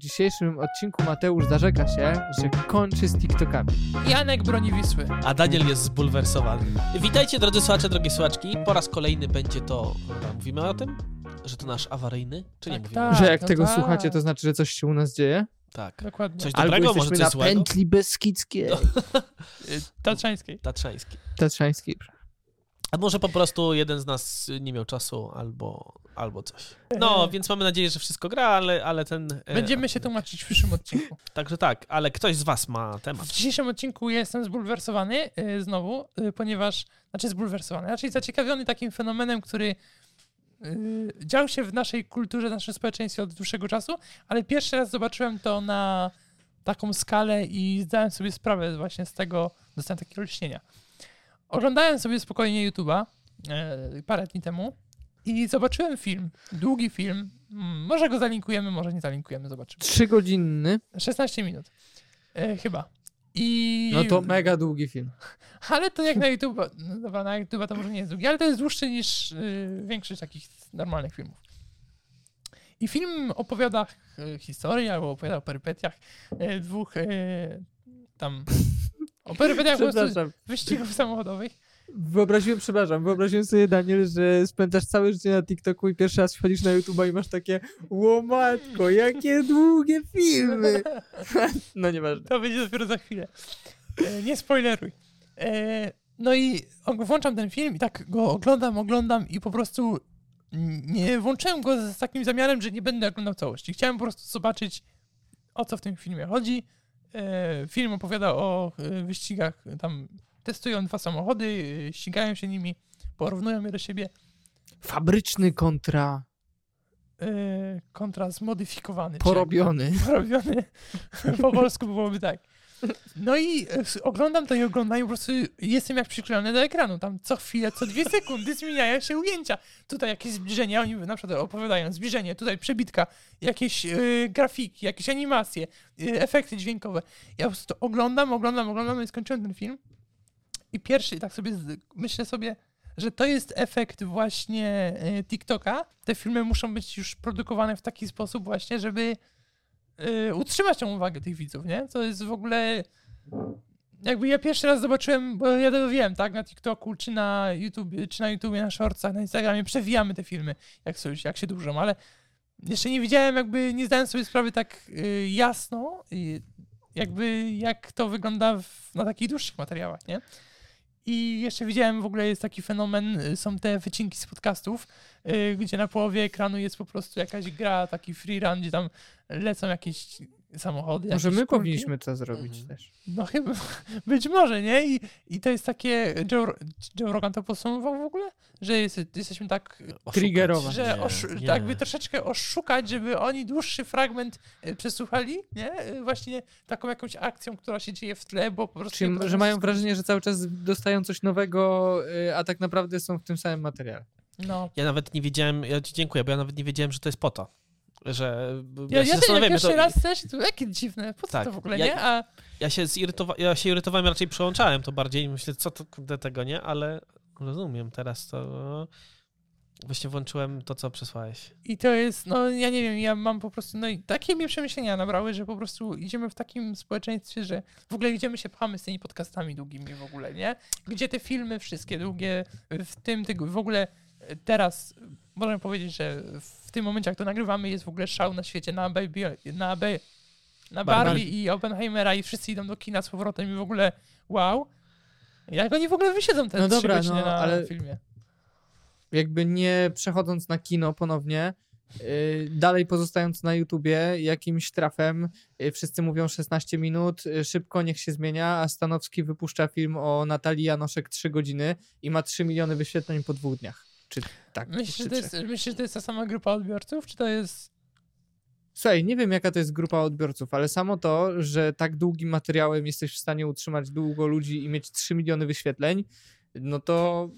W dzisiejszym odcinku Mateusz zarzeka się, że kończy z TikTokami. Janek broni Wisły. A Daniel jest zbulwersowany. Witajcie drodzy słuchacze, drogie słuchaczki. Po raz kolejny będzie to... Dobra, mówimy o tym? Że to nasz awaryjny? Czy nie Tak, mówimy? tak. że jak no tego tak. słuchacie, to znaczy, że coś się u nas dzieje? Tak. Dokładnie. Coś Albo dobrego, może jesteśmy coś na złego? pętli beskidzkiej. Tatrzańskiej. Tatrzański. Tatrzańskiej. A może po prostu jeden z nas nie miał czasu albo, albo coś. No, więc mamy nadzieję, że wszystko gra, ale, ale ten... e, Będziemy się tłumaczyć w przyszłym odcinku. Także tak, ale ktoś z was ma temat. W dzisiejszym odcinku jestem zbulwersowany y, znowu, ponieważ, znaczy zbulwersowany, raczej zaciekawiony takim fenomenem, który dział się w naszej kulturze, w naszym społeczeństwie od dłuższego czasu, ale pierwszy raz zobaczyłem to na taką skalę i zdałem sobie sprawę właśnie z tego, dostałem takie olśnienia. Oglądałem sobie spokojnie YouTube'a e, parę dni temu i zobaczyłem film, długi film, Mm, może go zalinkujemy, może nie zalinkujemy, zobaczymy. Trzygodzinny. 16 minut. E, chyba. I... No to mega długi film. Ale to jak na YouTube, no dobra, na YouTube to może nie jest długi, ale to jest dłuższy niż y, większość takich normalnych filmów. I film opowiada y, historię, albo opowiada o perypetiach y, dwóch y, tam... O perypetiach po prostu Przepraszam. wyścigów samochodowych. Wyobraziłem, przepraszam, wyobraziłem sobie, Daniel, że spędzasz całe życie na TikToku i pierwszy raz wchodzisz na YouTube'a i masz takie łomatko, jakie długie filmy. No nieważne. To będzie dopiero za chwilę. E, nie spoileruj. E, no i włączam ten film i tak go oglądam, oglądam i po prostu nie włączyłem go z takim zamiarem, że nie będę oglądał całości. Chciałem po prostu zobaczyć, o co w tym filmie chodzi. E, film opowiada o e, wyścigach, tam testują dwa samochody, e, ścigają się nimi, porównują je do siebie Fabryczny kontra kontra zmodyfikowany. porobiony. robiony. po polsku byłoby tak. No i e, oglądam to i oglądam i po prostu jestem jak przyklejony do ekranu. Tam co chwilę, co dwie sekundy zmieniają się ujęcia. Tutaj jakieś zbliżenie, oni na przykład opowiadają zbliżenie, tutaj przebitka, jakieś e, grafiki, jakieś animacje, e, efekty dźwiękowe. Ja po prostu oglądam, oglądam, oglądam no i skończyłem ten film. I pierwszy, tak sobie myślę sobie, że to jest efekt właśnie TikToka. Te filmy muszą być już produkowane w taki sposób właśnie, żeby y, utrzymać tą uwagę tych widzów, nie? To jest w ogóle. Jakby ja pierwszy raz zobaczyłem, bo ja to wiem, tak, na TikToku, czy na YouTube, czy na YouTubie, na Shortsach, na Instagramie, przewijamy te filmy, jak, są, jak się dłużą, ale jeszcze nie widziałem, jakby nie zdałem sobie sprawy tak y, jasno, y, jakby jak to wygląda w, na takich dłuższych materiałach, nie? I jeszcze widziałem, w ogóle jest taki fenomen, y, są te wycinki z podcastów, y, gdzie na połowie ekranu jest po prostu jakaś gra, taki free run, gdzie tam lecą jakieś samochody. Może my powinniśmy to zrobić Mhm. też. No chyba, być może, nie? I, i to jest takie, Joe, Joe Rogan to podsumował w ogóle, że jest, jesteśmy tak, Oszukać. Triggerować. że Nie, oszu- nie. tak by troszeczkę oszukać, żeby oni dłuższy fragment y, przesłuchali, nie? Y, Właśnie taką jakąś akcją, która się dzieje w tle, bo po prostu... Czyli, że mają wrażenie, że cały czas dostają coś nowego, y, a tak naprawdę są w tym samym materiale. No. Ja nawet nie wiedziałem, ja ci dziękuję, bo ja nawet nie wiedziałem, że to jest po to. Że Ja, ja, się ja, zastanawiałem, pierwszy to, raz też, to jakie dziwne, po co Tak, to w ogóle, ja- nie? A ja, się zirytowa- ja się irytowałem, raczej przełączałem to bardziej i myślę, co to kurde tego, nie? Ale rozumiem teraz to. Właśnie włączyłem to, co przesłałeś. I to jest, no ja nie wiem, ja mam po prostu, no i takie mnie przemyślenia nabrały, że po prostu idziemy w takim społeczeństwie, że w ogóle idziemy się pchamy z tymi podcastami długimi w ogóle, nie? Gdzie te filmy wszystkie długie, w tym tygu, w ogóle teraz możemy powiedzieć, że w tym momencie, jak to nagrywamy, jest w ogóle szał na świecie na Baby, na, Ba- na Barbie. Barbie i Oppenheimera i wszyscy idą do kina z powrotem i w ogóle wow. Jak oni w ogóle wysiedzą te No dobra, godziny no, na ale- filmie? Jakby nie przechodząc na kino ponownie, y, dalej pozostając na YouTubie jakimś trafem, y, wszyscy mówią 16 minut, y, szybko niech się zmienia, a Stanowski wypuszcza film o Natalii Janoszek 3 godziny i ma 3 miliony wyświetleń po dwóch dniach. Czy tak? Myślisz, że to jest, myślisz, że to jest ta sama grupa odbiorców, czy to jest Słuchaj, nie wiem jaka to jest grupa odbiorców, ale samo to, że tak długim materiałem jesteś w stanie utrzymać długo ludzi i mieć 3 miliony wyświetleń, no to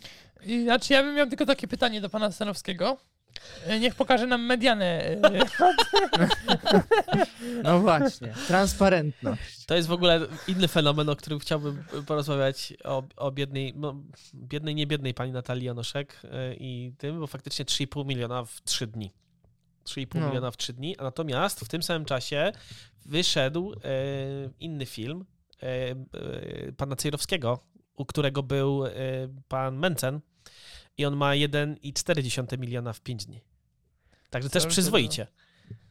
I, Znaczy, ja bym miał tylko takie pytanie do pana Stanowskiego. E, Niech pokaże nam medianę. e, no właśnie, transparentność. To jest w ogóle inny fenomen, o którym chciałbym porozmawiać o, o biednej, no, biednej, nie biednej pani Natalii Janoszek y, i tym, bo faktycznie 3,5 miliona w 3 dni. 3,5 No. miliona w 3 dni, a natomiast w tym samym czasie wyszedł e, inny film e, e, pana Cejrowskiego, u którego był e, pan Mencen i on ma 1,4 miliona w 5 dni. Także też przyzwoicie.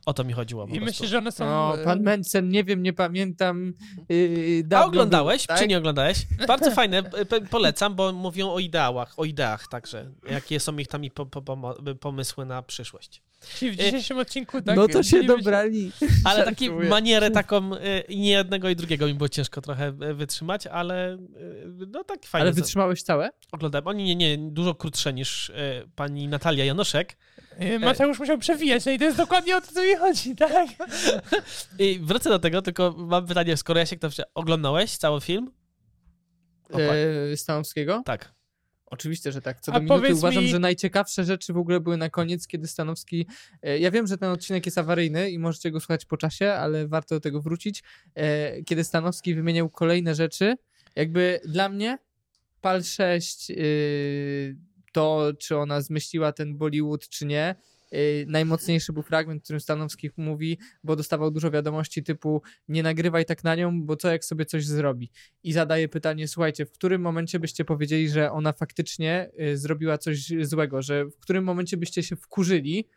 O to mi chodziło I myślę, że one są... No, e, pan Mencen, nie wiem, nie pamiętam. Yy, A oglądałeś, był, tak? czy nie oglądałeś? Bardzo fajne, p- polecam, bo mówią o ideałach, o ideach także, jakie są ich tam i po, po, pomysły na przyszłość. Ci w dzisiejszym odcinku tak... no to się dobrali. Ale taki manierę taką y, i nie jednego i drugiego mi było ciężko trochę y, wytrzymać, ale y, no tak fajnie. Ale wytrzymałeś całe? Oglądałem. Oni nie, nie, dużo krótsze niż y, pani Natalia Janoszek. Mateusz musiał przewijać, no i to jest dokładnie o to, co mi chodzi, tak? I wrócę do tego, tylko mam pytanie, skoro Jasiek to oglądałeś cały film? Yy, Stanowskiego? Tak. Oczywiście, że tak. Co A do minuty powiedz uważam, mi- że najciekawsze rzeczy w ogóle były na koniec, kiedy Stanowski... e, Ja wiem, że ten odcinek jest awaryjny i możecie go słuchać po czasie, ale warto do tego wrócić. E, Kiedy Stanowski wymieniał kolejne rzeczy, jakby dla mnie PAL 6, yy, to czy ona zmyśliła ten Bollywood, czy nie, najmocniejszy był fragment, w którym Stanowski mówi, bo dostawał dużo wiadomości typu nie nagrywaj tak na nią, bo co jak sobie coś zrobi. I zadaje pytanie, słuchajcie, w którym momencie byście powiedzieli, że ona faktycznie y, zrobiła coś złego, że w którym momencie byście się wkurzyli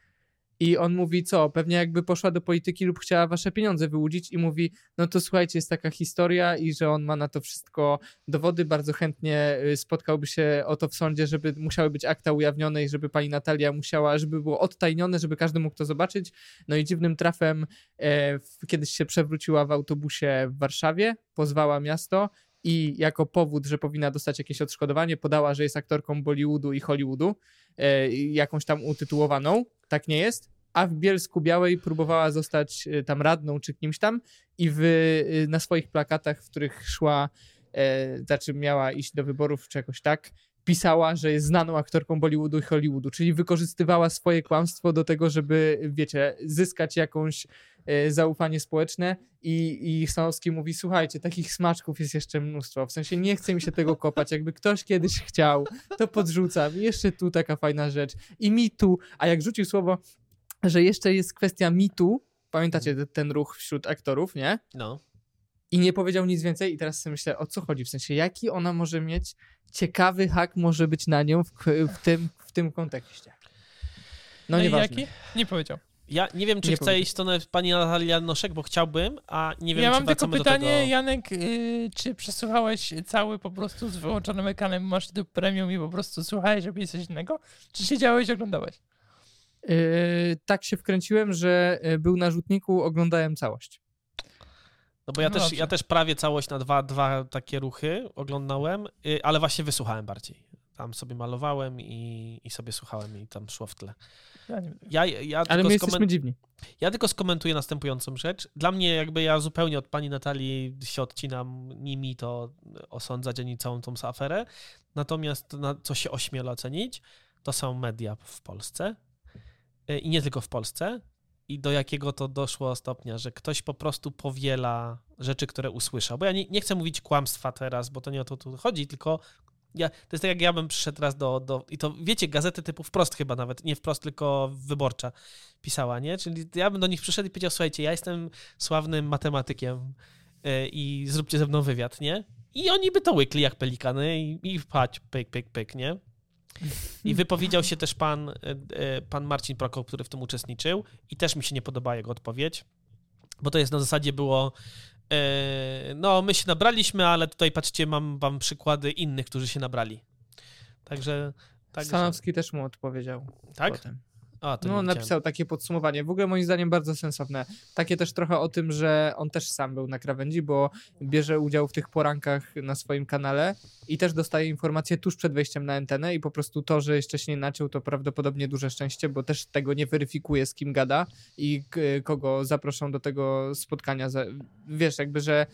i on mówi co, pewnie jakby poszła do polityki lub chciała wasze pieniądze wyłudzić i mówi, no to słuchajcie, jest taka historia i że on ma na to wszystko dowody, bardzo chętnie y, spotkałby się o to w sądzie, żeby musiały być akta ujawnione i żeby pani Natalia musiała, żeby było odtajnione, żeby każdy mógł to zobaczyć. No i dziwnym trafem e, kiedyś się przewróciła w autobusie w Warszawie, pozwała miasto i jako powód, że powinna dostać jakieś odszkodowanie, podała, że jest aktorką Bollywoodu i Hollywoodu, e, jakąś tam utytułowaną. Tak nie jest. A w Bielsku Białej próbowała zostać e, tam radną czy kimś tam i w, e, na swoich plakatach, w których szła, e, znaczy miała iść do wyborów czy jakoś tak, pisała, że jest znaną aktorką Bollywoodu i Hollywoodu, czyli wykorzystywała swoje kłamstwo do tego, żeby, wiecie, zyskać jakąś e, zaufanie społeczne i, i Stanowski mówi, słuchajcie, takich smaczków jest jeszcze mnóstwo, w sensie nie chce mi się tego kopać, jakby ktoś kiedyś chciał, to podrzucam, jeszcze tu taka fajna rzecz i mi tu, a jak rzucił słowo, że jeszcze jest kwestia mitu, pamiętacie te- ten ruch wśród aktorów, nie? No. I nie powiedział nic więcej i teraz sobie myślę, o co chodzi, w sensie jaki ona może mieć ciekawy hak może być na nią w, w, tym, w tym kontekście. No i nieważne. jaki? Nie powiedział. Ja nie wiem, czy Nie chcę powiem. iść w stronę pani Natalia Janoszek, bo chciałbym, a nie wiem, ja czy mam tylko pytanie, do tego... Janek, y, czy przesłuchałeś cały po prostu z wyłączonym ekranem, masz tu premium i po prostu słuchałeś, robiłeś coś innego? Czy siedziałeś i oglądałeś? Yy, tak się wkręciłem, że yy, był na rzutniku, oglądałem całość. No bo ja, No też, dobrze. ja też prawie całość na dwa, dwa takie ruchy oglądałem, y, ale właśnie wysłuchałem bardziej. Tam sobie malowałem i, i sobie słuchałem i tam szło w tle. Ja nie. Ja, ja, Ale tylko my skomen- jesteśmy dziwni. ja tylko skomentuję następującą rzecz. Dla mnie jakby ja zupełnie od pani Natalii się odcinam, nimi to osądzać ani całą tą aferę. Natomiast na co się ośmiela ocenić, to są media w Polsce i nie tylko w Polsce. I do jakiego to doszło stopnia, że ktoś po prostu powiela rzeczy, które usłyszał. Bo ja nie, nie chcę mówić kłamstwa teraz, bo to nie o to tu chodzi, tylko ja, to jest tak, jak ja bym przyszedł raz do, do. I to wiecie, gazety typu wprost chyba nawet, nie wprost, tylko wyborcza pisała, nie? Czyli ja bym do nich przyszedł i powiedział: Słuchajcie, ja jestem sławnym matematykiem y, i zróbcie ze mną wywiad, nie? I oni by to łykli jak pelikany i, i pchać, pyk, pyk, pyk, nie? I wypowiedział się też pan, y, y, pan Marcin Prokop, który w tym uczestniczył i też mi się nie podoba jego odpowiedź, bo to jest na zasadzie było y, no my się nabraliśmy, ale tutaj patrzcie, mam wam przykłady innych, którzy się nabrali. Także... także Stanowski też mu odpowiedział. tak? Potem. A, No, napisał takie podsumowanie. W ogóle moim zdaniem bardzo sensowne. Takie też trochę o tym, że on też sam był na krawędzi, bo bierze udział w tych porankach na swoim kanale i też dostaje informacje tuż przed wejściem na antenę i po prostu to, że jeszcze się nie naciął, to prawdopodobnie duże szczęście, bo też tego nie weryfikuje, z kim gada i kogo zaproszą do tego spotkania. Wiesz, jakby, że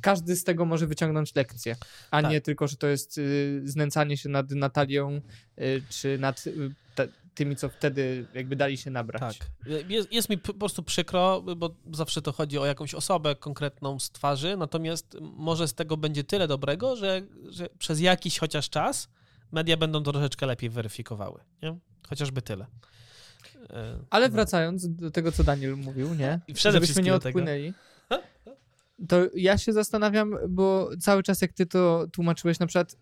każdy z tego może wyciągnąć lekcję, a Tak. nie tylko, że to jest y, znęcanie się nad Natalią y, czy nad y, te, tymi, co wtedy jakby dali się nabrać. Tak. Jest, jest mi po prostu przykro, bo zawsze to chodzi o jakąś osobę konkretną z twarzy, natomiast może z tego będzie tyle dobrego, że, że przez jakiś chociaż czas media będą to troszeczkę lepiej weryfikowały. Nie? Chociażby tyle. E, Ale no. wracając do tego, co Daniel mówił, nie? I Żebyśmy nie odpłynęli. To ja się zastanawiam, bo cały czas jak ty to tłumaczyłeś, na przykład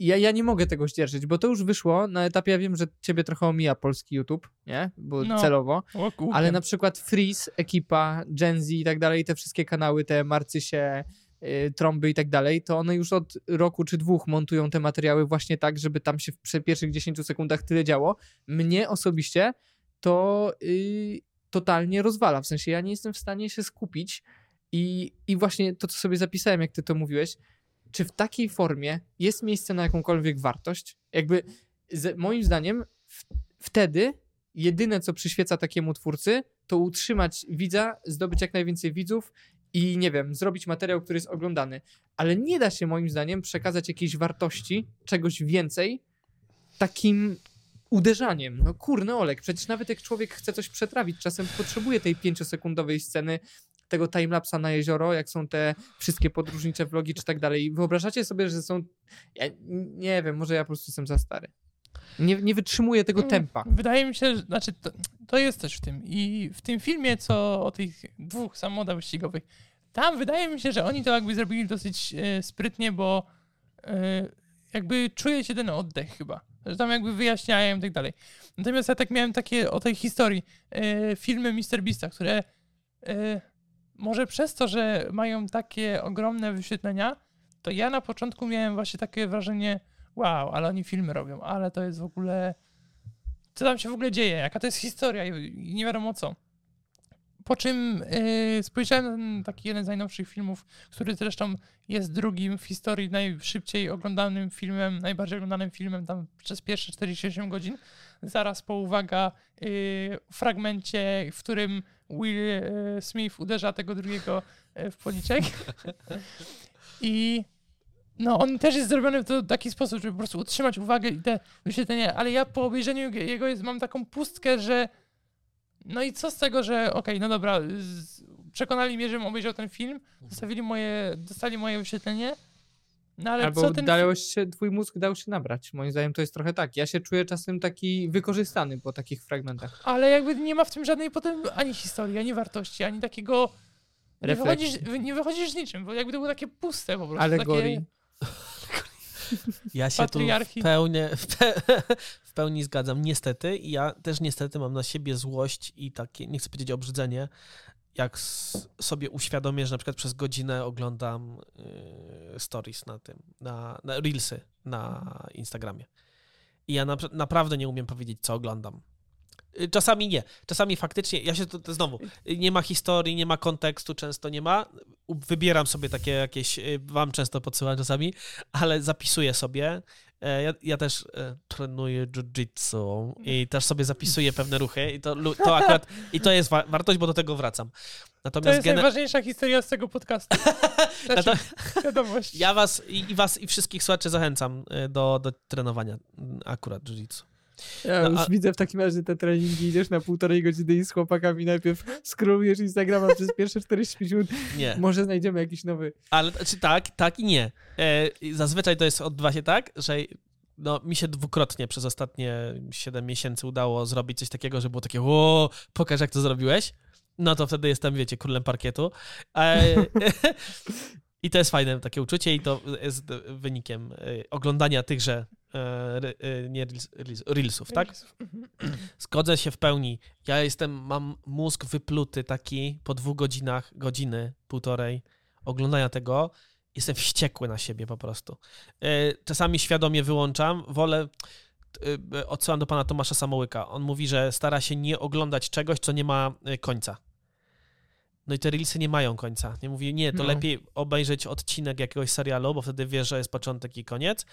ja, ja nie mogę tego zdzierżyć, bo to już wyszło na etapie, ja wiem, że ciebie trochę omija polski YouTube, nie? Bo No. celowo, O, ale na przykład Freeze, ekipa, Gen Z i tak dalej, te wszystkie kanały, te Marcysie, y, trąby i tak dalej, to one już od roku czy dwóch montują te materiały właśnie tak, żeby tam się w pierwszych 10 sekundach tyle działo. Mnie osobiście to y, totalnie rozwala, w sensie ja nie jestem w stanie się skupić i, i właśnie to, co sobie zapisałem, jak ty to mówiłeś, czy w takiej formie jest miejsce na jakąkolwiek wartość? Jakby z, moim zdaniem w, wtedy jedyne, co przyświeca takiemu twórcy, to utrzymać widza, zdobyć jak najwięcej widzów i nie wiem, zrobić materiał, który jest oglądany. Ale nie da się moim zdaniem przekazać jakiejś wartości, czegoś więcej takim uderzaniem. No kurny Olek, przecież nawet jak człowiek chce coś przetrawić, czasem potrzebuje tej pięciosekundowej sceny, tego timelapsa na jezioro, jak są te wszystkie podróżnicze vlogi czy tak dalej. Wyobrażacie sobie, że są... Ja nie wiem, może ja po prostu jestem za stary. Nie, nie wytrzymuję tego Mm, tempa. Wydaje mi się, że znaczy to, to jest coś w tym. I w tym filmie, co o tych dwóch samochodach wyścigowych, tam wydaje mi się, że oni to jakby zrobili dosyć e, sprytnie, bo e, jakby czuje się ten oddech chyba. Że tam jakby wyjaśniają i tak dalej. Natomiast ja tak miałem takie o tej historii. E, filmy Mr. Beasta, które e, może przez to, że mają takie ogromne wyświetlenia, to ja na początku miałem właśnie takie wrażenie, wow, ale oni filmy robią, ale to jest w ogóle. Co tam się w ogóle dzieje? Jaka to jest historia i, nie wiadomo co. Po czym yy, spojrzałem na taki jeden z najnowszych filmów, który zresztą jest drugim w historii najszybciej oglądanym filmem, najbardziej oglądanym filmem tam przez pierwsze 48 godzin. Zaraz po, uwaga, yy, fragmencie, w którym Will yy, Smith uderza tego drugiego yy, w policzek. I no, on też jest zrobiony w taki sposób, żeby po prostu utrzymać uwagę i te wyświetlenia, ale ja po obejrzeniu jego jest, mam taką pustkę, że no i co z tego, że okej, no dobra, przekonali mnie, żebym obejrzał ten film, zostawili moje, dostali moje wyświetlenie, no ale Albo co ten dałeś się, twój mózg dał się nabrać. Moim zdaniem to jest trochę tak. Ja się czuję czasem taki wykorzystany po takich fragmentach. Ale jakby nie ma w tym żadnej potem ani historii, ani wartości, ani takiego. Nie Refleksji. wychodzisz, nie wychodzisz z niczym, bo jakby to było takie puste po prostu. Alegorii. Takie, Ja się tu w pełni, w, pe, w pełni zgadzam. Niestety, i ja też niestety mam na siebie złość i takie, nie chcę powiedzieć obrzydzenie, jak sobie uświadomię, że na przykład przez godzinę oglądam y, stories na tym, na, na reelsy na Instagramie. I ja napra- naprawdę nie umiem powiedzieć, co oglądam. Y, Czasami nie. Czasami faktycznie, ja się to, to znowu, nie ma historii, nie ma kontekstu, często nie ma. Wybieram sobie takie jakieś, wam często podsyłam czasami, ale zapisuję sobie. E, Ja, ja też e, trenuję jiu-jitsu i też sobie zapisuję pewne ruchy i to, to akurat, i to jest wa- wartość, bo do tego wracam. to Natomiast jest gene- najważniejsza historia z tego podcastu. Znaczy, wiadomość. ja was i, i was i wszystkich słuchaczy zachęcam e, do, do trenowania akurat jiu-jitsu. Ja No, już a- widzę w takim razie te treningi, idziesz na półtorej godziny i z chłopakami najpierw scrollujesz Instagrama przez pierwsze 45 minut. Nie. Może znajdziemy jakiś nowy. Ale czy tak, tak i nie. E, zazwyczaj to jest odbywa się tak, że no, mi się dwukrotnie przez ostatnie 7 miesięcy udało zrobić coś takiego, że było takie o, pokaż jak to zrobiłeś. No to wtedy jestem, wiecie, królem parkietu. E, I to jest fajne takie uczucie i to jest wynikiem e, oglądania tychże nie reels, reels, reelsów, tak? Zgodzę się w pełni. Ja jestem, mam mózg wypluty taki po dwóch godzinach, godziny, półtorej oglądania tego. Jestem wściekły na siebie po prostu. E, Czasami świadomie wyłączam. Wolę, e, odsyłam do pana Tomasza Samołyka. On mówi, że stara się nie oglądać czegoś, co nie ma e, końca. No i te reelsy nie mają końca. Nie mówi, nie, to No. lepiej obejrzeć odcinek jakiegoś serialu, bo wtedy wiesz, że jest początek i koniec.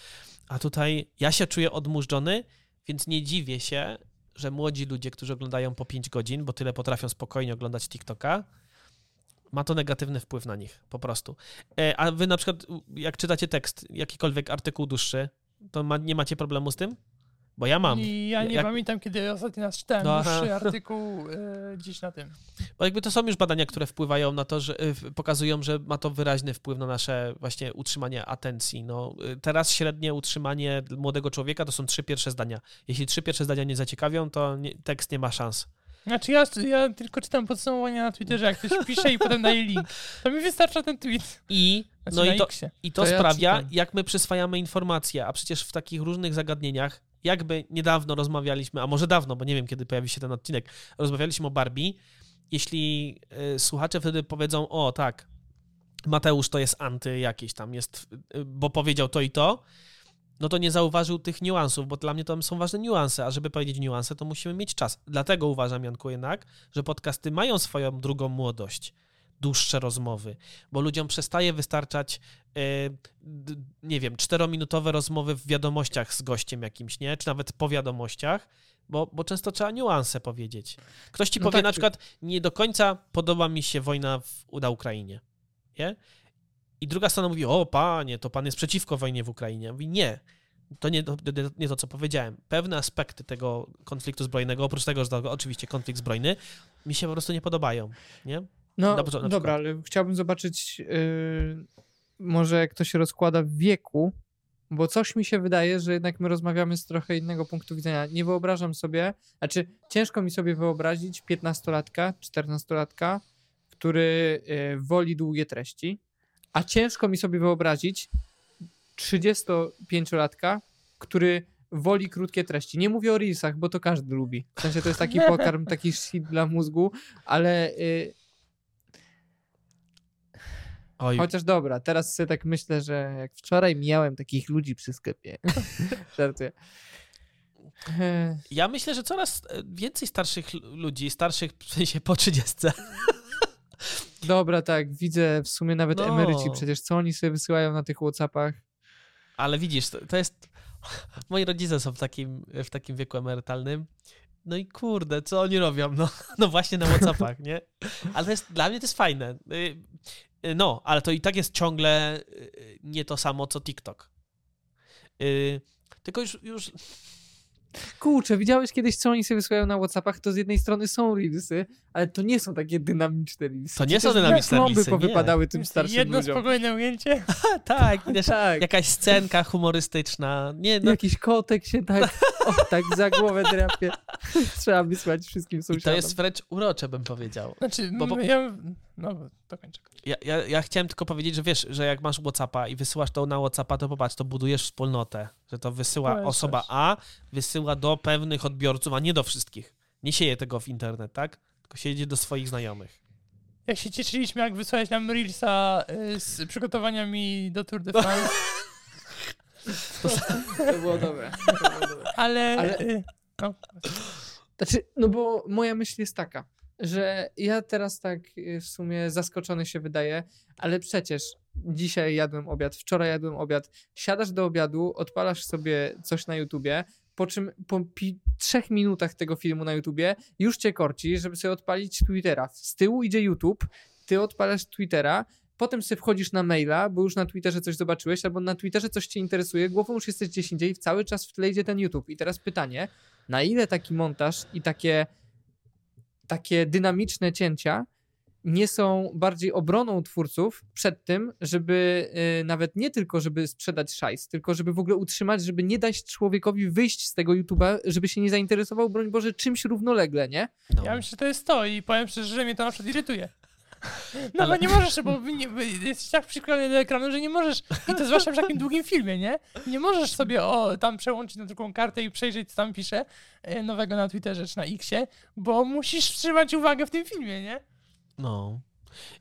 A tutaj ja się czuję odmurzony, więc nie dziwię się, że młodzi ludzie, którzy oglądają po 5 godzin, bo tyle potrafią spokojnie oglądać TikToka, ma to negatywny wpływ na nich, po prostu. E, a wy na przykład, jak czytacie tekst, jakikolwiek artykuł dłuższy, to ma, nie macie problemu z tym? Bo ja mam. I ja nie Jak- pamiętam, kiedy ostatni raz czytałem No, dłuższy artykuł e, gdzieś na tym. Bo jakby to są już badania, które wpływają na to, że y, pokazują, że ma to wyraźny wpływ na nasze właśnie utrzymanie atencji. No, y, teraz średnie utrzymanie młodego człowieka to są trzy pierwsze zdania. Jeśli trzy pierwsze zdania nie zaciekawią, to nie, tekst nie ma szans. Znaczy ja, ja tylko czytam podsumowania na Twitterze, jak ktoś pisze i potem daje link. To mi wystarcza ten tweet. I, Znaczy no i to. I to, To ja sprawia, czytam. jak my przyswajamy informacje, a przecież w takich różnych zagadnieniach, jakby niedawno rozmawialiśmy, a może dawno, bo nie wiem, kiedy pojawi się ten odcinek, rozmawialiśmy o Barbie. Jeśli y, słuchacze wtedy powiedzą, o tak, Mateusz to jest anty jakieś tam, jest, y, bo powiedział to i to, no to nie zauważył tych niuansów, bo dla mnie to są ważne niuanse, a żeby powiedzieć niuanse, to musimy mieć czas. Dlatego uważam, Janku, jednak, że podcasty mają swoją drugą młodość, dłuższe rozmowy, bo ludziom przestaje wystarczać, e, nie wiem, czterominutowe rozmowy w wiadomościach z gościem jakimś, nie? Czy nawet po wiadomościach, bo, bo często trzeba niuanse powiedzieć. Ktoś ci No powie tak. na przykład, nie do końca podoba mi się wojna w, na Ukrainie, nie? I druga strona mówi, o panie, to pan jest przeciwko wojnie w Ukrainie. Mówi, nie, to nie, to nie to, co powiedziałem. Pewne aspekty tego konfliktu zbrojnego, oprócz tego, że to oczywiście konflikt zbrojny, mi się po prostu nie podobają, nie? No Na dobra, ale chciałbym zobaczyć, yy, może jak to się rozkłada w wieku, bo coś mi się wydaje, że jednak my rozmawiamy z trochę innego punktu widzenia. Nie wyobrażam sobie, znaczy ciężko mi sobie wyobrazić 15-latka, 14-latka, który yy, woli długie treści, a ciężko mi sobie wyobrazić 35-latka, który woli krótkie treści. Nie mówię o reelsach, bo to każdy lubi. W sensie to jest taki pokarm, taki shit dla mózgu, ale yy, Oj, Chociaż dobra, teraz sobie tak myślę, że jak wczoraj mijałem takich ludzi przy sklepie. Żartuję. Ja myślę, że coraz e, więcej starszych ludzi, starszych w sensie po 30, Dobra, tak, widzę w sumie nawet No. emeryci przecież, co oni sobie wysyłają na tych Whatsappach. ale widzisz, to, to jest... Moi rodzice są w takim, w takim wieku emerytalnym. No i kurde, co oni robią? No, no właśnie na Whatsappach, nie? Ale to jest, dla mnie to jest fajne. Y, No, ale to i tak jest ciągle y, nie to samo, co TikTok. Y, Tylko już, już Kurczę, widziałeś kiedyś, co oni sobie wysyłają na Whatsappach? To z jednej strony są reelsy, ale to nie są takie dynamiczne reelsy. To nie są dynamiczne reelsy, nie. powypadały tym starszym Jedno ludziom. spokojne ujęcie. tak, wiesz, Tak, jakaś scenka humorystyczna. Nie, no, jakiś kotek się tak, o, tak za głowę drapie. Trzeba wysłać wszystkim I to sąsiadom. jest wręcz urocze, bym powiedział. Znaczy, Bo- bo- ja... No, to kończę. Ja, ja, ja chciałem tylko powiedzieć, że wiesz, że jak masz Whatsappa i wysyłasz to na Whatsappa, to popatrz, to budujesz wspólnotę, że to wysyła To osoba coś. A, wysyła do pewnych odbiorców, a nie do wszystkich. Nie sieje tego w internet, tak? Tylko się jedzie do swoich znajomych. Jak się cieszyliśmy, jak wysłałeś nam Reelsa y, z przygotowaniami do Tour de France, To było dobre. To było dobre. ale... Ale- y, No, Znaczy, no bo moja myśl jest taka, że ja teraz tak y, w sumie zaskoczony się wydaje, ale przecież dzisiaj jadłem obiad, wczoraj jadłem obiad. Siadasz do obiadu, odpalasz sobie coś na YouTubie, po czym po pi- trzech minutach tego filmu na YouTubie już cię korci, żeby sobie odpalić Twittera. Z tyłu idzie YouTube, ty odpalasz Twittera, potem sobie wchodzisz na maila, bo już na Twitterze coś zobaczyłeś, albo na Twitterze coś cię interesuje, głową już jesteś gdzieś indziej, cały czas w tle idzie ten YouTube. I teraz pytanie, na ile taki montaż i takie, takie dynamiczne cięcia nie są bardziej obroną twórców przed tym, żeby y, nawet nie tylko, żeby sprzedać szajs, tylko żeby w ogóle utrzymać, żeby nie dać człowiekowi wyjść z tego YouTube'a, żeby się nie zainteresował, broń Boże, czymś równolegle, nie? No. ja myślę, że to jest to i powiem szczerze, że mnie to na przykład irytuje. No Ale- bo nie możesz, bo nie, jesteś tak przyklejony do ekranu, że nie możesz, i to zwłaszcza w takim długim filmie, nie? Nie możesz sobie o, tam przełączyć na drugą kartę i przejrzeć, co tam pisze e, nowego na Twitterze czy na Xie, bo musisz wstrzymać uwagę w tym filmie, nie? no.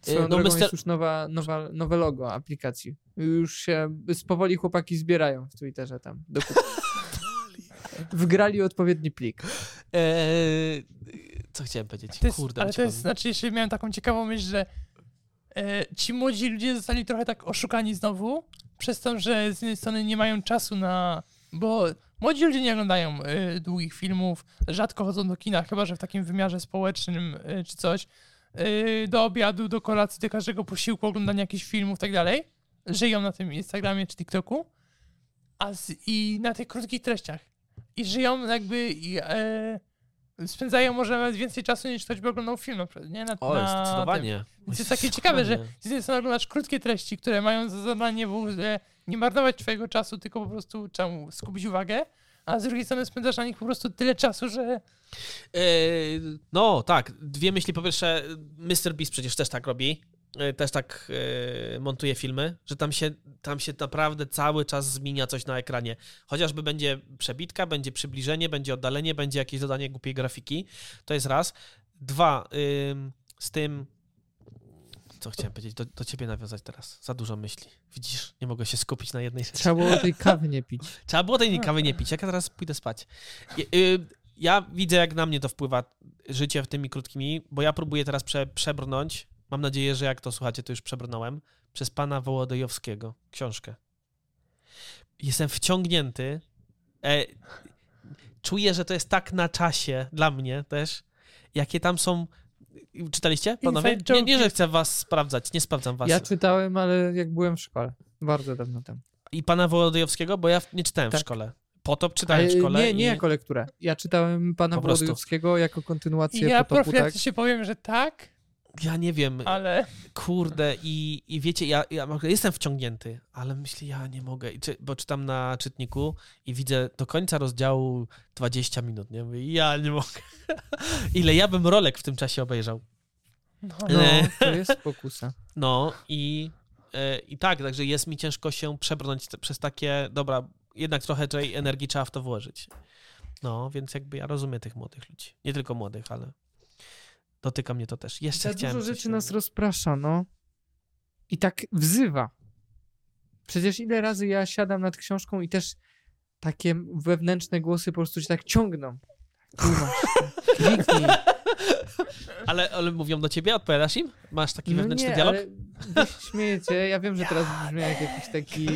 Swoją no, Mr. jest już nowa, nowa, nowe logo aplikacji. Już się powoli chłopaki zbierają w Twitterze tam do kupy. Wgrali odpowiedni plik. Eee, co chciałem powiedzieć? To jest, Kurde, ale to jest, znaczy jeszcze miałem taką ciekawą myśl, że e, ci młodzi ludzie zostali trochę tak oszukani znowu, przez to, że z jednej strony nie mają czasu na... Bo młodzi ludzie nie oglądają e, długich filmów, rzadko chodzą do kina, chyba że w takim wymiarze społecznym e, czy coś. E, do obiadu, do kolacji, do każdego posiłku, oglądania jakichś filmów i tak dalej. Żyją na tym Instagramie czy TikToku. A z, I na tych krótkich treściach. I żyją jakby i e, spędzają może nawet więcej czasu niż ktoś by oglądał film na przykład, nie? Na, O, na tym. zdecydowanie. Więc jest takie ciekawe, że z jednej strony oglądasz krótkie treści, które mają za zadanie w ogóle nie marnować twojego czasu, tylko po prostu czemu skupić uwagę, a z drugiej strony spędzasz na nich po prostu tyle czasu, że E, No, tak. Dwie myśli. Po pierwsze, Mr. Beast przecież też tak robi. E, Też tak e, montuje filmy, że tam się, tam się naprawdę cały czas zmienia coś na ekranie. Chociażby będzie przebitka, będzie przybliżenie, będzie oddalenie, będzie jakieś dodanie głupiej grafiki. To jest raz. Dwa, z tym. Co chciałem powiedzieć? Do, do ciebie nawiązać teraz. Za dużo myśli. Widzisz, nie mogę się skupić na jednej rzeczy. Trzeba było tej kawy nie pić. Trzeba było tej kawy nie pić, jak ja teraz pójdę spać. Ja, y, ja widzę, jak na mnie to wpływa życie w tymi krótkimi, bo ja próbuję teraz prze, przebrnąć. Mam nadzieję, że jak to słuchacie, to już przebrnąłem. Przez pana Wołodyjowskiego książkę. Jestem wciągnięty. E, czuję, że to jest tak na czasie dla mnie też. Jakie tam są. Czytaliście, panowie? Nie, nie, że chcę was sprawdzać, nie sprawdzam was. Ja czytałem, ale jak byłem w szkole. Bardzo dawno temu. I pana Wołodyjowskiego, bo ja nie czytałem Tak. w szkole. Potop czytałem w szkole. Nie, nie i... jako lekturę. Ja czytałem pana Po prostu. Włodyjowskiego jako i kontynuację ja potopu, tak? profilaktycznie powiem, że tak, Ja nie wiem, ale kurde, i, i wiecie, ja, ja jestem wciągnięty, ale myślę, ja nie mogę, I czy, bo czytam na czytniku i widzę do końca rozdziału 20 minut, nie? Mówię, ja nie mogę. Ile ja bym rolek w tym czasie obejrzał. no, No, E. to jest pokusa. No i, e, i tak, także jest mi ciężko się przebrnąć przez takie, dobra, jednak trochę tej energii trzeba w to włożyć. No, więc jakby ja rozumiem tych młodych ludzi. Nie tylko młodych, ale dotyka mnie to też. Jeszcze Za chciałem dużo rzeczy nas rozprasza, no. I tak wzywa. Przecież ile razy ja siadam nad książką i też takie wewnętrzne głosy po prostu się tak ciągną. Tu masz, kliknij. Ale, ale mówią do ciebie, odpowiadasz im? Masz taki No wewnętrzny nie, dialog? ale śmiejecie. Ja wiem, że teraz brzmi jak jakiś taki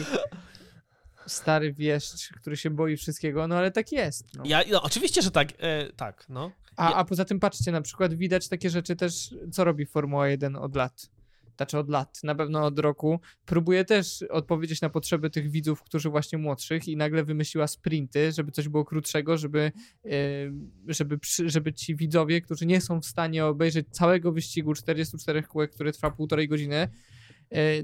stary wieszcz, który się boi wszystkiego, no ale tak jest. No. Ja, no, oczywiście, że tak, e, tak, no. A, a poza tym patrzcie, na przykład widać takie rzeczy też, co robi Formuła 1 od lat. Znaczy od lat, na pewno od roku. Próbuje też odpowiedzieć na potrzeby tych widzów, którzy właśnie młodszych i nagle wymyśliła sprinty, żeby coś było krótszego, żeby, e, żeby, żeby ci widzowie, którzy nie są w stanie obejrzeć całego wyścigu 44 kółek, który trwa półtorej godziny,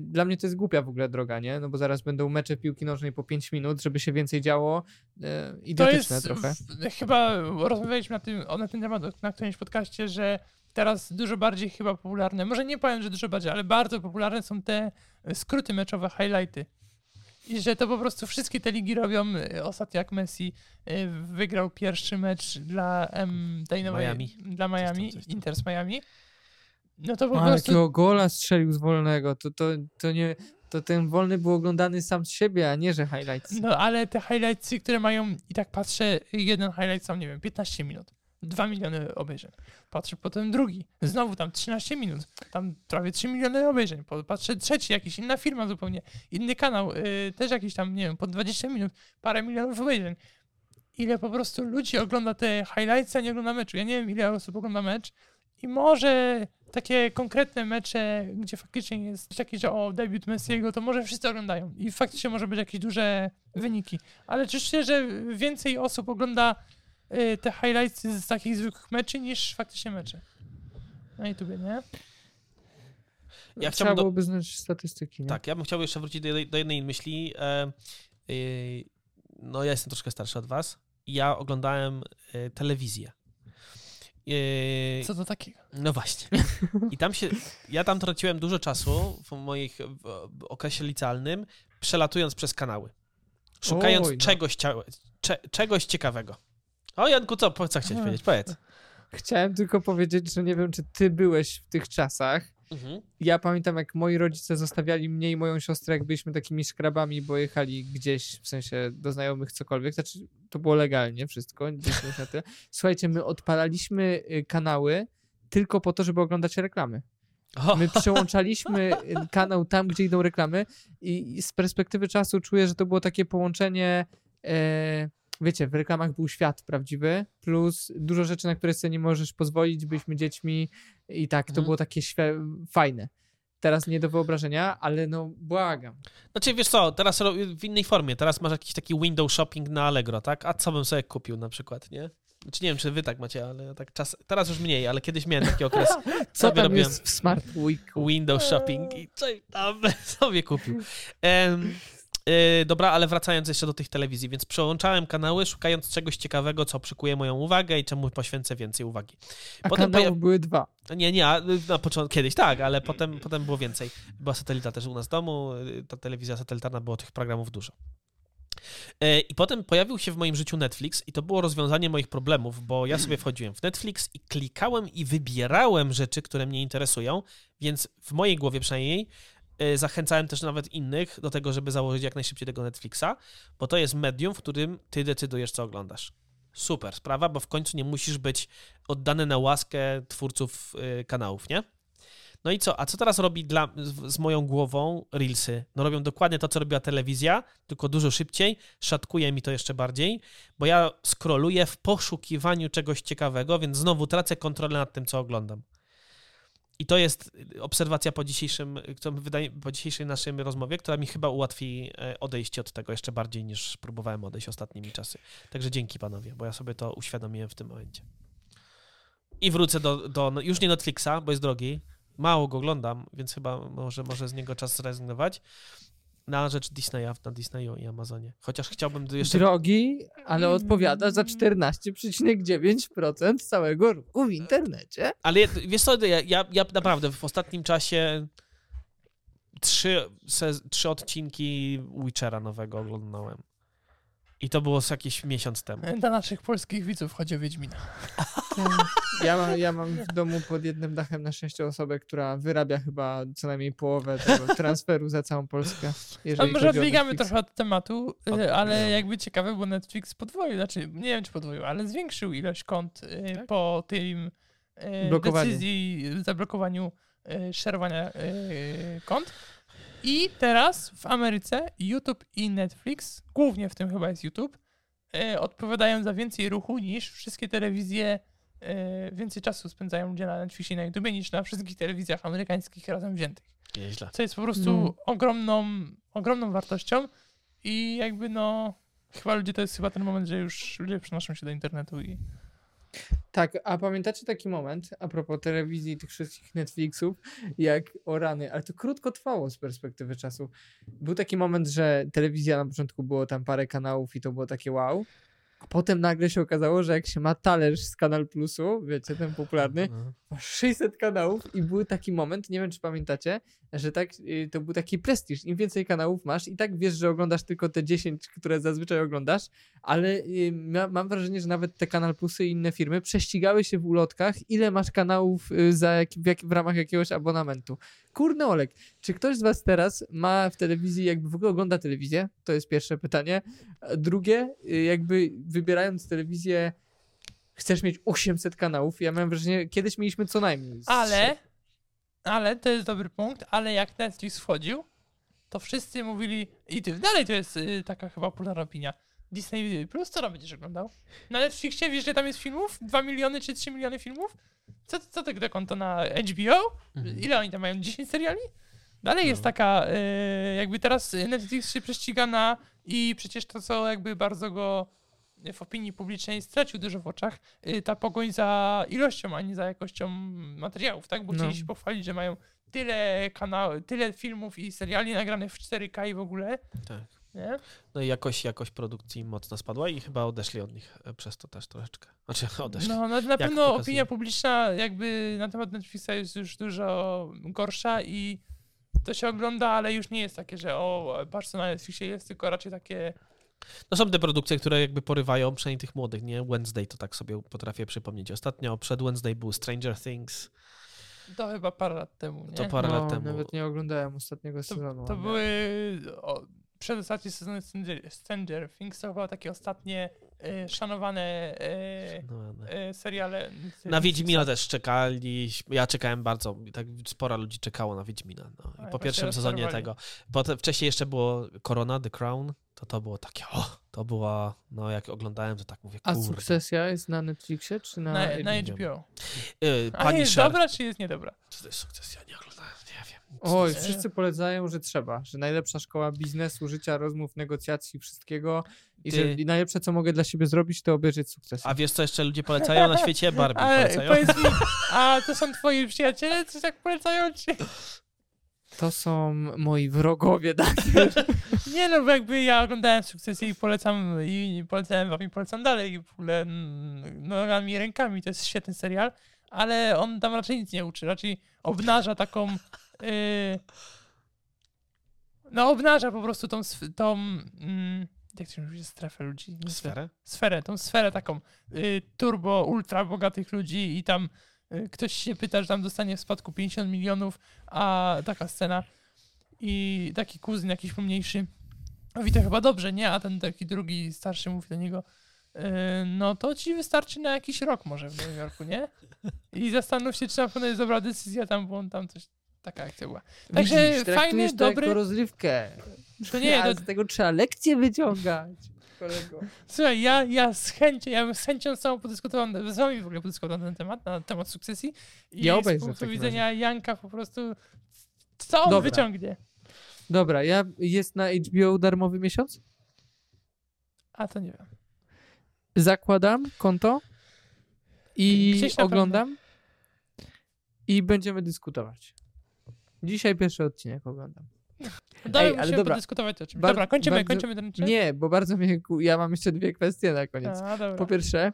dla mnie to jest głupia w ogóle droga, nie? No bo zaraz będą mecze piłki nożnej po 5 minut, żeby się więcej działo. E, to idiotyczne jest, trochę. w, chyba rozmawialiśmy na, tym, na ten temat na którymś podcaście, że teraz dużo bardziej chyba popularne, może nie powiem, że dużo bardziej, ale bardzo popularne są te skróty meczowe, highlighty. I że to po prostu wszystkie te ligi robią. y, Ostatnio jak Messi wygrał pierwszy mecz dla em, tej nowej, Miami. dla Miami, coś tam. Inter z Miami. No to po Ale prostu jakiego gola strzelił z wolnego, to, to, to nie, to ten wolny był oglądany sam z siebie, a nie, że highlights. No ale te highlightsy, które mają, i tak patrzę, jeden highlight sam, nie wiem, 15 minut. 2 miliony obejrzeń. Patrzę potem drugi, znowu tam 13 minut, tam prawie 3 miliony obejrzeń. Patrzę trzeci, jakiś inna firma zupełnie, inny kanał, yy, też jakiś tam, nie wiem, po 20 minut, parę milionów obejrzeń. Ile po prostu ludzi ogląda te highlights, a nie ogląda meczu. Ja nie wiem, ile osób ogląda mecz i może takie konkretne mecze, gdzie faktycznie jest taki, że o, debiut Messiego, to może wszyscy oglądają i faktycznie może być jakieś duże wyniki. Ale czy szczerze, więcej osób ogląda y, te highlights z takich zwykłych meczy niż faktycznie mecze? Na YouTubie, nie? Ja Trzeba chciałbym do, byłoby znać statystyki, nie? Tak, ja bym chciał jeszcze wrócić do, jednej- do jednej myśli. E, y, no, ja jestem troszkę starszy od was. Ja oglądałem e, telewizję. E, Co to takiego? no właśnie. I tam się. Ja tam traciłem dużo czasu w moich w, okresie licealnym, przelatując przez kanały. Szukając Oj, no. czegoś, cze, czegoś ciekawego. O, Janku, co, co chciałeś powiedzieć? Powiedz. Chciałem tylko powiedzieć, że nie wiem, czy ty byłeś w tych czasach. Mhm. Ja pamiętam, jak moi rodzice zostawiali mnie i moją siostrę, jak byliśmy takimi szkrabami, bo jechali gdzieś, w sensie do znajomych cokolwiek. Znaczy, to było legalnie wszystko. na tyle. Słuchajcie, my odpalaliśmy y, kanały tylko po to, żeby oglądać reklamy. My przełączaliśmy y, kanał tam, gdzie idą reklamy i i z perspektywy czasu czuję, że to było takie połączenie, e, wiecie, w reklamach był świat prawdziwy, plus dużo rzeczy, na które sobie nie możesz pozwolić, byliśmy dziećmi i tak, to Mhm. było takie fajne. teraz nie do wyobrażenia, ale no błagam. Znaczy, wiesz co, teraz w innej formie, teraz masz jakiś taki window shopping na Allegro, tak? A co bym sobie kupił na przykład, nie? Znaczy, nie wiem, czy wy tak macie, ale tak czas, teraz już mniej, ale kiedyś miałem taki okres Co tam robiłem jest w Smart Week? window shopping i coś tam sobie kupił. Em, e, dobra, ale wracając jeszcze do tych telewizji, więc przełączałem kanały, szukając czegoś ciekawego, co przykuje moją uwagę i czemu poświęcę więcej uwagi. A Potem kanałów poja- były dwa. Nie, nie, a na początku, kiedyś tak, ale potem, potem było więcej. Była satelita też u nas w domu, y, ta telewizja satelitarna, było tych programów dużo. E, I potem pojawił się w moim życiu Netflix i to było rozwiązanie moich problemów, bo ja sobie wchodziłem w Netflix i klikałem i wybierałem rzeczy, które mnie interesują, więc w mojej głowie przynajmniej zachęcałem też nawet innych do tego, żeby założyć jak najszybciej tego Netflixa, bo to jest medium, w którym ty decydujesz, co oglądasz. Super sprawa, bo w końcu nie musisz być oddany na łaskę twórców y, kanałów, nie? No i co? A co teraz robi dla, z moją głową Reelsy? No robią dokładnie to, co robiła telewizja, tylko dużo szybciej, szatkuje mi to jeszcze bardziej, bo ja scrolluję w poszukiwaniu czegoś ciekawego, więc znowu tracę kontrolę nad tym, co oglądam. I to jest obserwacja po dzisiejszym, po dzisiejszej naszej rozmowie, która mi chyba ułatwi e, odejście od tego jeszcze bardziej niż próbowałem odejść ostatnimi czasy. Także dzięki panowie, bo ja sobie to uświadomiłem w tym momencie. I wrócę do, do no już nie Netflixa, bo jest drogi. Mało go oglądam, więc chyba może, może z niego czas zrezygnować. Na rzecz Disneya, na Disneyu i Amazonie. Chociaż chciałbym jeszcze... Drogi, ale odpowiada za 14,9% całego ruchu w internecie. Ale wiesz co, ja, ja, ja naprawdę w ostatnim czasie trzy, trzy odcinki Witchera nowego oglądałem. I to było z jakiś miesiąc temu. Dla naszych polskich widzów chodzi o Wiedźmina. Ja mam, ja mam w domu pod jednym dachem na sześciu osobę, która wyrabia chyba co najmniej połowę tego transferu za całą Polskę. A może odbiegamy trochę od tematu, Od- ale no. jakby ciekawe, bo Netflix podwoił, znaczy nie wiem czy podwoił, ale zwiększył ilość kont y, Tak? po tym Blokowaniu. decyzji, zablokowaniu szerowania kont. I teraz w Ameryce YouTube i Netflix, głównie w tym chyba jest YouTube, y, odpowiadają za więcej ruchu niż wszystkie telewizje, y, więcej czasu spędzają ludzie na Netflixie i na YouTube niż na wszystkich telewizjach amerykańskich razem wziętych Nieźle. co jest po prostu No. ogromną, ogromną wartością i jakby no chyba ludzie to jest chyba ten moment, że już ludzie przenoszą się do internetu i Tak, a pamiętacie taki moment, a propos telewizji, tych wszystkich Netflixów, jak o rany, ale to krótko trwało z perspektywy czasu. Był taki moment, że telewizja na początku było tam parę kanałów i to było takie wow, a potem nagle się okazało, że jak się ma talerz z Kanal Plusu, wiecie, ten popularny, No. masz 600 kanałów i był taki moment, nie wiem czy pamiętacie, że tak, y, to był taki prestiż. Im więcej kanałów masz i tak wiesz, że oglądasz tylko te 10, które zazwyczaj oglądasz, ale y, ma, mam wrażenie, że nawet te Kanal Plusy i inne firmy prześcigały się w ulotkach, ile masz kanałów y, za jak, w, jak, w ramach jakiegoś abonamentu. Kurny Olek, czy ktoś z was teraz ma w telewizji, jakby w ogóle ogląda telewizję? To jest pierwsze pytanie. Drugie, jakby wybierając telewizję chcesz mieć 800 kanałów. Ja mam wrażenie, kiedyś mieliśmy co najmniej. ale ale to jest dobry punkt, ale jak Netflix wchodził to wszyscy mówili i ty, dalej to jest y, taka chyba popularna opinia Disney Plus, co tam będziesz oglądał? Na Netflixie wiesz, że tam jest filmów? 2 miliony czy 3 miliony filmów? Co, co to te konto na HBO? Mhm. Ile oni tam mają? 10 seriali? Dalej jest No. taka, y, jakby teraz Netflix się prześciga na i przecież to, co jakby bardzo go w opinii publicznej stracił dużo w oczach, y, ta pogoń za ilością, a nie za jakością materiałów, tak? Bo No. chcieli się pochwalić, że mają tyle kanałów, tyle filmów i seriali nagranych w 4K i w ogóle, Tak. nie? No i jakość, jakość produkcji mocno spadła i chyba odeszli od nich e, przez to też troszeczkę. Znaczy odeszli. No, na, na pewno pokazuje. opinia publiczna jakby na temat Netflixa jest już dużo gorsza i to się ogląda, ale już nie jest takie, że o, patrz co na Netflixie jest, tylko raczej takie No są te produkcje, które jakby porywają przynajmniej tych młodych, nie? Wednesday to tak sobie potrafię przypomnieć. Ostatnio przed Wednesday był Stranger Things. to chyba parę lat temu, nie? To parę no, lat temu. Nawet nie oglądałem ostatniego sezonu. To były o, przedostatnie sezony Stranger, Stranger Things, to chyba takie ostatnie e, szanowane e, No, no. e, seriale. Na Wiedźmina też czekali. Ja czekałem bardzo. Tak sporo ludzi czekało na Wiedźmina. No. A, I po właśnie pierwszym sezonie tego. Potem, wcześniej jeszcze było Korona, The Crown. to to było takie, o, to była, no jak oglądałem, to tak mówię, A kurde. Sukcesja jest na Netflixie czy na... Na, na. HBO. Y, A jest Punisher. dobra, czy jest niedobra? Czy to jest sukcesja? Nie oglądałem. Oj, wszyscy polecają, że trzeba, że najlepsza szkoła biznesu, życia, rozmów, negocjacji, wszystkiego i Ty- że i najlepsze, co mogę dla siebie zrobić, to obejrzeć sukces. A wiesz, co jeszcze ludzie polecają na świecie? Barbie Ale polecają. powiedz mi, a to są twoi przyjaciele, coś tak polecają ci? To są moi wrogowie, tak? Nie no, bo jakby ja oglądałem sukcesję i polecam, i polecałem wam i polecam dalej i w ogóle nogami i rękami, to jest świetny serial, ale on tam raczej nic nie uczy, raczej obnaża taką no obnaża po prostu tą, tą mm, jak to się mówi, strefę ludzi? Nie Sferę? sferę, tą sferę taką y, turbo, ultra bogatych ludzi i tam y, ktoś się pyta, że tam dostanie w spadku 50 milionów, a taka scena i taki kuzyn jakiś pomniejszy mówi to chyba dobrze, nie? A ten taki drugi starszy mówi do niego y, no to ci wystarczy na jakiś rok może w Nowym Jorku, nie? I zastanów się, czy na pewno jest dobra decyzja tam, bo on tam coś, taka akcja była. Także Widzisz, fajny, to dobry- jako rozrywkę. To nie, to, z tego trzeba lekcje wyciągać, kolego. Słuchaj, ja, ja z chęcią, ja bym z chęcią z całą podyskutowałem, z wami w ogóle podyskutowałem na ten temat, na temat sukcesji. I Ja z punktu widzenia Janka po prostu, co on Dobra. wyciągnie? Dobra, ja jest na HBO darmowy miesiąc? A to nie wiem. Zakładam konto i oglądam i będziemy dyskutować. Dzisiaj pierwszy odcinek oglądam. Dobra, Ej, ale musimy dobra. podyskutować o czymś. Bar- dobra, kończymy, bardzo- kończymy ten odcinek? Nie, bo bardzo mnie. Ja mam jeszcze dwie kwestie na koniec. A, dobra. Po pierwsze,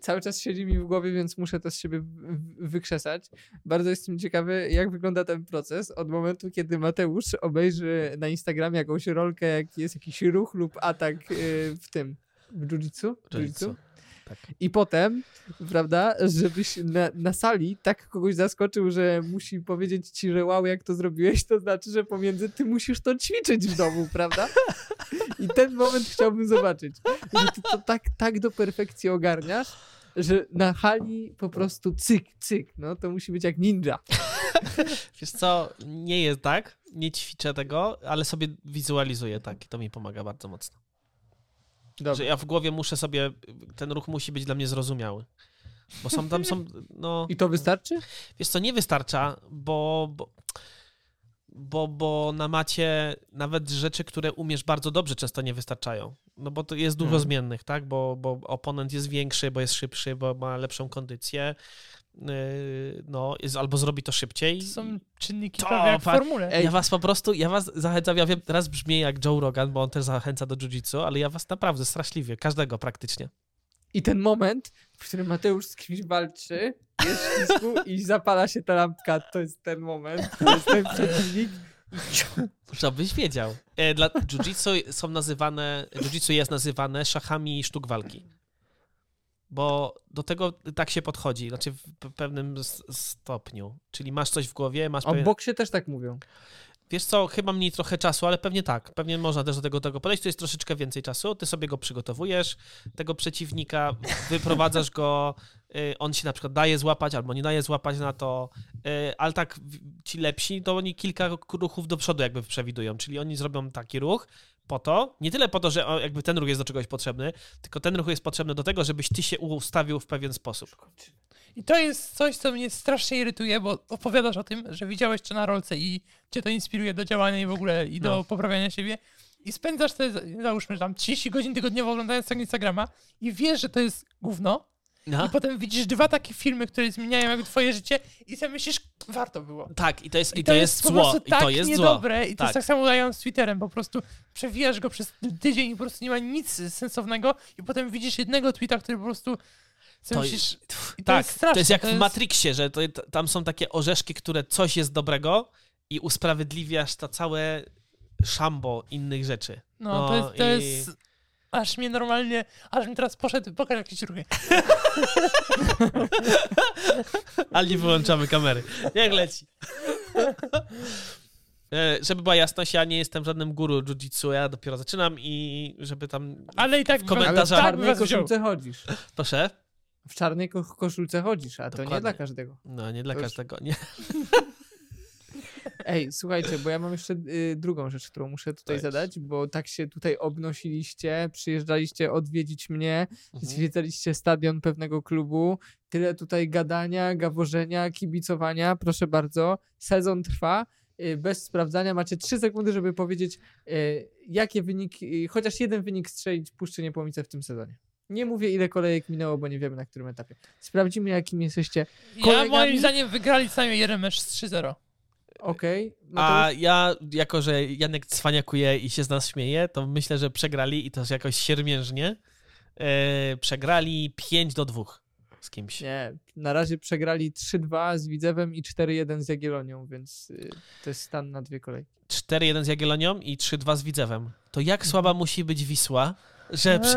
cały czas siedzi mi w głowie, więc muszę to z siebie wykrzesać. Bardzo jestem ciekawy, jak wygląda ten proces od momentu, kiedy Mateusz obejrzy na Instagramie jakąś rolkę, jak jest jakiś ruch lub atak y, w tym, w jiu-jitsu. Jiu-jitsu. Tak. I potem, prawda, żebyś na, na sali tak kogoś zaskoczył, że musi powiedzieć ci, że wow, jak to zrobiłeś, to znaczy, że pomiędzy ty musisz to ćwiczyć w domu, prawda? I ten moment chciałbym zobaczyć. Że ty to tak, tak do perfekcji ogarniasz, że na hali po prostu cyk, cyk, no to musi być jak ninja. Wiesz co, nie jest tak, nie ćwiczę tego, ale sobie wizualizuję tak i to mi pomaga bardzo mocno. Że Dobrze. ja w głowie muszę sobie, ten ruch musi być dla mnie zrozumiały. Bo są tam, są, no, I to wystarczy? wiesz co, nie wystarcza, bo, bo, bo, bo na macie nawet rzeczy, które umiesz bardzo dobrze, często nie wystarczają. No bo to jest dużo Mhm. zmiennych, tak? Bo, bo oponent jest większy, bo jest szybszy, bo ma lepszą kondycję. Yy, No, jest, albo zrobi to szybciej. To są czynniki To, prawie jak w formule. Ej. Ja was po prostu, ja was zachęcam, ja wiem, teraz brzmię jak Joe Rogan, bo on też zachęca do jiu-jitsu, ale ja was naprawdę straszliwie, każdego praktycznie. I ten moment, w którym Mateusz z kimś walczy, jest w ścisku i zapala się ta lampka, to jest ten moment, to jest ten przeciwnik. Żebyś wiedział. E, Dla jiu-jitsu są nazywane, jiu-jitsu jest nazywane szachami sztuk walki. Bo do tego tak się podchodzi, znaczy w pe- pewnym stopniu. Czyli masz coś w głowie, masz A w pewien... boksie też tak mówią. Wiesz co, chyba mniej trochę czasu, ale pewnie tak. Pewnie można też do tego, tego podejść. To jest troszeczkę więcej czasu. Ty sobie go przygotowujesz, tego przeciwnika, wyprowadzasz go, y, on się na przykład daje złapać albo nie daje złapać na to, y, ale tak ci lepsi, to oni kilka ruchów do przodu jakby przewidują, czyli oni zrobią taki ruch po to, nie tyle po to, że jakby ten ruch jest do czegoś potrzebny, tylko ten ruch jest potrzebny do tego, żebyś ty się ustawił w pewien sposób. I to jest coś, co mnie strasznie irytuje, bo opowiadasz o tym, że widziałeś to na rolce i cię to inspiruje do działania i w ogóle i do No. poprawiania siebie. I spędzasz te, załóżmy, że tam 30 godzin tygodniowo oglądając tego Instagrama i wiesz, że to jest gówno. No. I potem widzisz dwa takie filmy, które zmieniają jakby twoje życie i sobie myślisz, warto było. Tak, i to jest, i I to jest po zło. I tak to jest zło. niedobre. I to Tak. jest tak samo dają z Twitterem. Po prostu przewijasz go przez tydzień i po prostu nie ma nic sensownego i potem widzisz jednego tweeta, który po prostu To myślisz... To tak, jest straszne. to jest jak to w jest- Matrixie, że to, to, tam są takie orzeszki, które coś jest dobrego i usprawiedliwiasz to całe szambo innych rzeczy. No, No to jest... To i- jest aż mnie normalnie... Aż mi teraz poszedł... Pokaż jakieś ruchy. Ale nie wyłączamy kamery. Niech leci. E, Żeby była jasność, ja nie jestem żadnym guru jiu-jitsu, ja dopiero zaczynam i żeby tam... Ale i tak... W komentarzach- Ale w Tak, wziął. koszulce chodzisz. Proszę? W czarnej ko- koszulce chodzisz, a to nie Dokładnie. dla każdego. No, nie dla To już- każdego. Nie. Ej, słuchajcie, bo ja mam jeszcze y, drugą rzecz, którą muszę tutaj Dajesz. zadać, bo tak się tutaj obnosiliście, przyjeżdżaliście odwiedzić mnie, Mhm. zwiedzaliście stadion pewnego klubu, tyle tutaj gadania, gaworzenia, kibicowania, proszę bardzo, sezon trwa, y, bez sprawdzania macie 3 sekundy, żeby powiedzieć, y, jakie wyniki, y, chociaż jeden wynik strzelić Puszczy Niepołomice w tym sezonie. Nie mówię, ile kolejek minęło, bo nie wiemy, na którym etapie. Sprawdzimy, jakim jesteście. Ja Kolegami? moim zdaniem wygrali najmniej jeden mecz z 3-0. Okej. A Mateusz? ja, jako że Janek cwaniakuje i się z nas śmieje, to myślę, że przegrali i to jakoś siermiężnie. E, przegrali 5 do 2 z kimś. Nie, na razie przegrali 3-2 z Widzewem i 4-1 z Jagiellonią, więc y, to jest stan na dwie kolejki. 4-1 z Jagiellonią i 3-2 z Widzewem. To jak słaba musi być Wisła, że przy...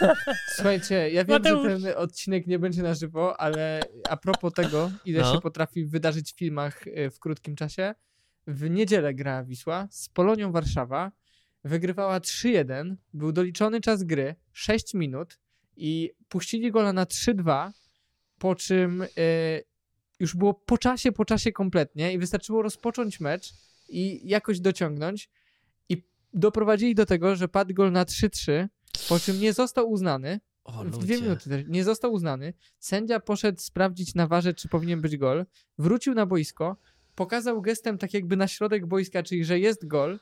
Słuchajcie, ja wiem, Mateusz. że ten odcinek nie będzie na żywo, ale a propos tego, ile No. się potrafi wydarzyć w filmach y, w krótkim czasie, w niedzielę grała Wisła z Polonią Warszawa, wygrywała 3-1, był doliczony czas gry, 6 minut i puścili gola na 3-2, po czym y, już było po czasie, po czasie kompletnie i wystarczyło rozpocząć mecz i jakoś dociągnąć i doprowadzili do tego, że padł gol na 3-3, po czym nie został uznany, O, w dwie minuty też, nie został uznany. Sędzia poszedł sprawdzić na warze, czy powinien być gol. Wrócił na boisko, pokazał gestem tak jakby na środek boiska, czyli że jest gol.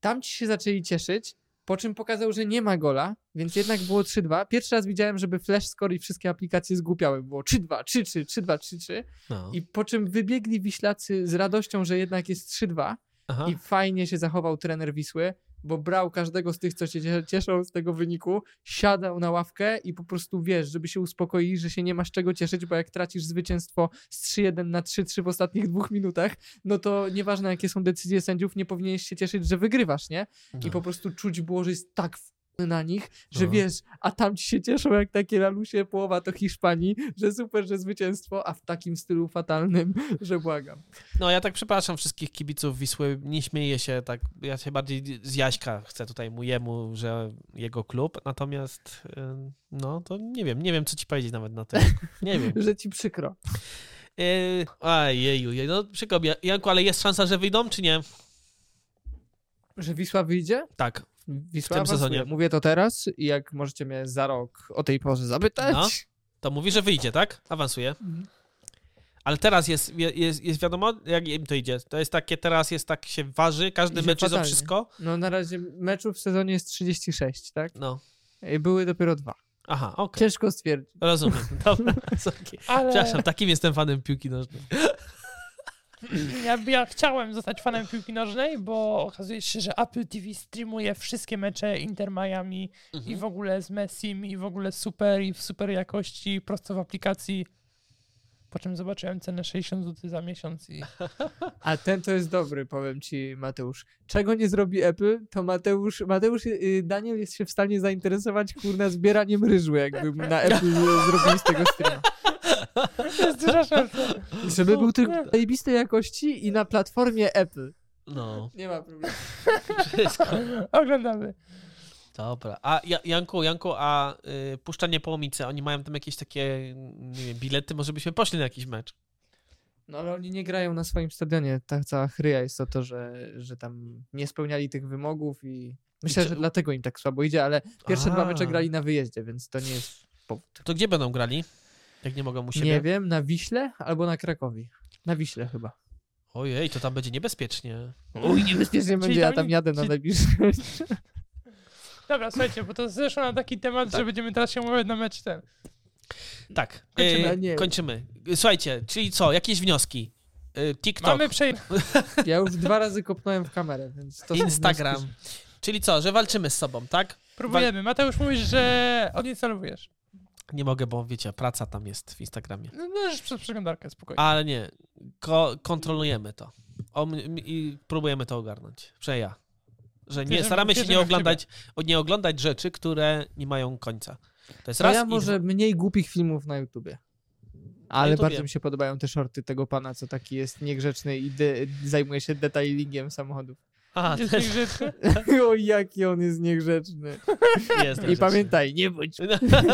Tam ci się zaczęli cieszyć, po czym pokazał, że nie ma gola, więc jednak było 3-2. Pierwszy raz widziałem, żeby flash score i wszystkie aplikacje zgłupiały. Było 3-2, 3-3, 3-2, 3-3. No. I po czym wybiegli Wiślacy z radością, że jednak jest 3-2 Aha. i fajnie się zachował trener Wisły, bo brał każdego z tych, co się cie- cieszą z tego wyniku, siadał na ławkę i po prostu wiesz, żeby się uspokoić, że się nie masz czego cieszyć, bo jak tracisz zwycięstwo z 3-1 na 3-3 w ostatnich dwóch minutach, no to nieważne jakie są decyzje sędziów, nie powinieneś się cieszyć, że wygrywasz, nie? I No. po prostu czuć było, że jest tak w- na nich, że No. wiesz, a tam ci się cieszą jak takie lalusie, połowa to Hiszpanii, że super, że zwycięstwo, a w takim stylu fatalnym, że błagam. No ja tak przepraszam wszystkich kibiców Wisły, nie śmieję się tak, ja się bardziej z Jaśka chcę tutaj mu jemu, że jego klub, natomiast ym, no to nie wiem, nie wiem co ci powiedzieć nawet na to. Nie wiem. Że ci przykro. Yy, Ajeju, jej, no przykro mi. Janku, ale jest szansa, że wyjdą, czy nie? Że Wisła wyjdzie? Tak. W tym sezonie. Mówię to teraz i jak możecie mnie za rok o tej porze zapytać. No. To mówi, że wyjdzie, tak? Awansuje. Mhm. Ale teraz jest, jest, jest wiadomo, jak im to idzie. To jest takie, teraz jest tak się waży, każdy mecz jest o wszystko. No na razie meczów w sezonie jest 36, tak? No. I były dopiero dwa. Aha, okej. Ciężko stwierdzić. Rozumiem. Dobra, sorry. Ale Przepraszam, takim jestem fanem piłki nożnej. ja, ja chciałem zostać fanem piłki nożnej, bo okazuje się, że Apple TV streamuje wszystkie mecze Inter Miami i Mhm. w ogóle z Messim i w ogóle super i w super jakości prosto w aplikacji. Po czym zobaczyłem cenę 60 zł za miesiąc i A ten to jest dobry, powiem ci, Mateusz. Czego nie zrobi Apple, to Mateusz, Mateusz, y, Daniel jest się w stanie zainteresować, kurna, zbieraniem ryżu, jakby na Apple zrobili z tego streama. to jest duża szansa. Żeby był tylko zajebistej jakości i na platformie Apple. No, Nie ma problemu. wszystko. Oglądamy. Dobra. A Ja- Janku, Janku, a y, puszczanie połomice, oni mają tam jakieś takie, nie wiem, bilety, może byśmy poszli na jakiś mecz. No ale oni nie grają na swoim stadionie. Ta cała chryja jest o to, że, że tam nie spełniali tych wymogów i myślę, że dlatego im tak słabo idzie, ale pierwsze dwa A. mecze grali na wyjeździe, więc to nie jest powód. To gdzie będą grali? Jak nie mogą u siebie? Nie wiem, na Wiśle albo na Krakowi. Na Wiśle chyba. Ojej, to tam będzie niebezpiecznie. Uj, niebezpiecznie będzie, ja tam jadę na najbliższy. Dobra, słuchajcie, bo to zeszło na taki temat, Tak. że będziemy teraz się umawiać na mecz ten. Tak, Kończymy, y, nie. kończymy. Słuchajcie, czyli co, jakieś wnioski? Y, TikTok, Mamy przej... Ja już dwa razy kopnąłem w kamerę, więc to są Instagram. wnioski. Czyli co, że walczymy z sobą, tak? Próbujemy. Mateusz mówisz, że odinstalowujesz. Nie mogę, bo wiecie, praca tam jest w Instagramie. No, no już przez przeglądarkę, spokojnie. Ale nie, ko- kontrolujemy to. O, I próbujemy to ogarnąć. Że ja. Że nie, Wierzymy- staramy się nie oglądać, nie oglądać rzeczy, które nie mają końca. To jest To raz. ja i może mniej głupich filmów na YouTubie. Ale bardzo mi się podobają te shorty tego pana, co taki jest niegrzeczny i de- zajmuje się detailingiem samochodów. Jest niegrzeczny. o, jaki on jest niegrzeczny. jest. I pamiętaj, nie bądź...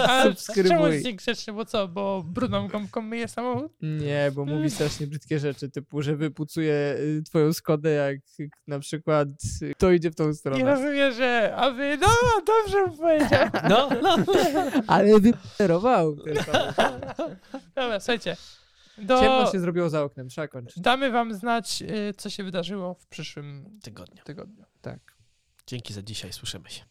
A czemu Subskrybuj. jest niegrzeczny? Bo co? Bo brudną gąbką myje samochód? Nie, bo mówi strasznie brzydkie rzeczy, typu, że wypucuje y, twoją Skodę, jak na przykład y, kto idzie w tą Nie stronę. rozumiem, że... A wy... No, dobrze powiedział. No, no. Ale wyparował. Dobra, słuchajcie. Do... Ciemno się zrobiło za oknem, trzeba kończyć. Damy wam znać, y, co się wydarzyło w przyszłym Tygodnia. tygodniu. Tak. Dzięki za dzisiaj, słyszymy się.